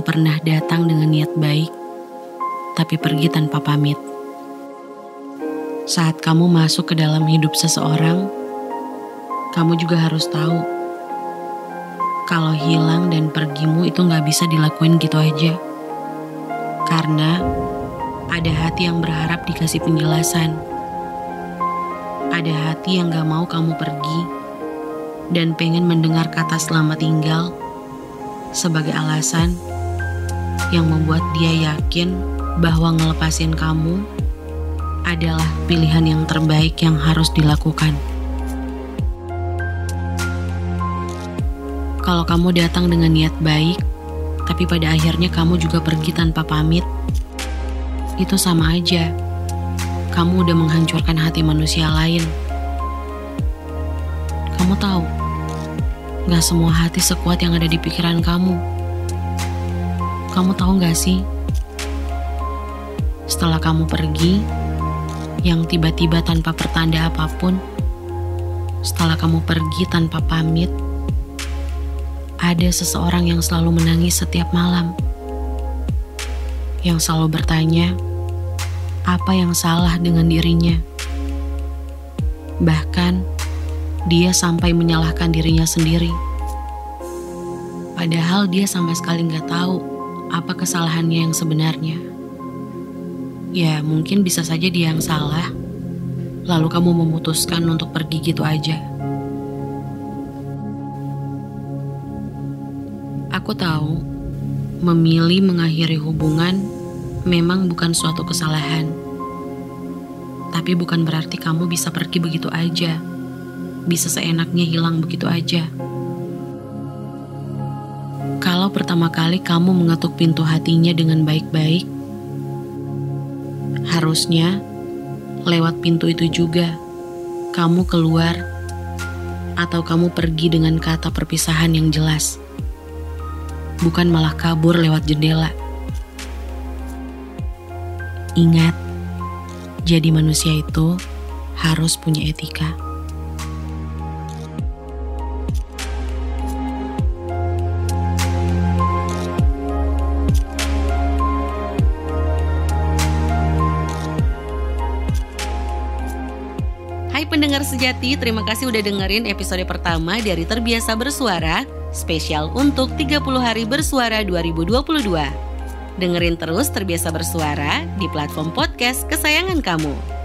pernah datang dengan niat baik, tapi pergi tanpa pamit. Saat kamu masuk ke dalam hidup seseorang, kamu juga harus tahu kalau hilang dan pergimu itu nggak bisa dilakuin gitu aja. Karena ada hati yang berharap dikasih penjelasan. Ada hati yang gak mau kamu pergi dan pengen mendengar kata selamat tinggal sebagai alasan yang membuat dia yakin bahwa ngelepasin kamu adalah pilihan yang terbaik yang harus dilakukan. Kalau kamu datang dengan niat baik, tapi pada akhirnya kamu juga pergi tanpa pamit, itu sama aja. Kamu udah menghancurkan hati manusia lain. Kamu tahu, gak semua hati sekuat yang ada di pikiran kamu. Kamu tahu gak sih? Setelah kamu pergi, yang tiba-tiba tanpa pertanda apa pun, setelah kamu pergi tanpa pamit, ada seseorang yang selalu menangis setiap malam, yang selalu bertanya apa yang salah dengan dirinya. Bahkan, dia sampai menyalahkan dirinya sendiri. Padahal dia sama sekali nggak tahu apa kesalahannya yang sebenarnya. Ya, mungkin bisa saja dia yang salah. Lalu kamu memutuskan untuk pergi gitu aja. Aku tahu, memilih mengakhiri hubungan memang bukan suatu kesalahan. Tapi bukan berarti kamu bisa pergi begitu aja. Bisa seenaknya hilang begitu aja. Kalau pertama kali kamu mengetuk pintu hatinya dengan baik-baik, Harusnya lewat pintu itu juga kamu keluar atau kamu pergi dengan kata perpisahan yang jelas. Bukan malah kabur lewat jendela. Ingat, jadi manusia itu harus punya etika. Pendengar sejati, terima kasih udah dengerin episode pertama dari Terbiasa Bersuara, spesial untuk 30 hari bersuara 2022. Dengerin terus Terbiasa Bersuara di platform podcast kesayangan kamu.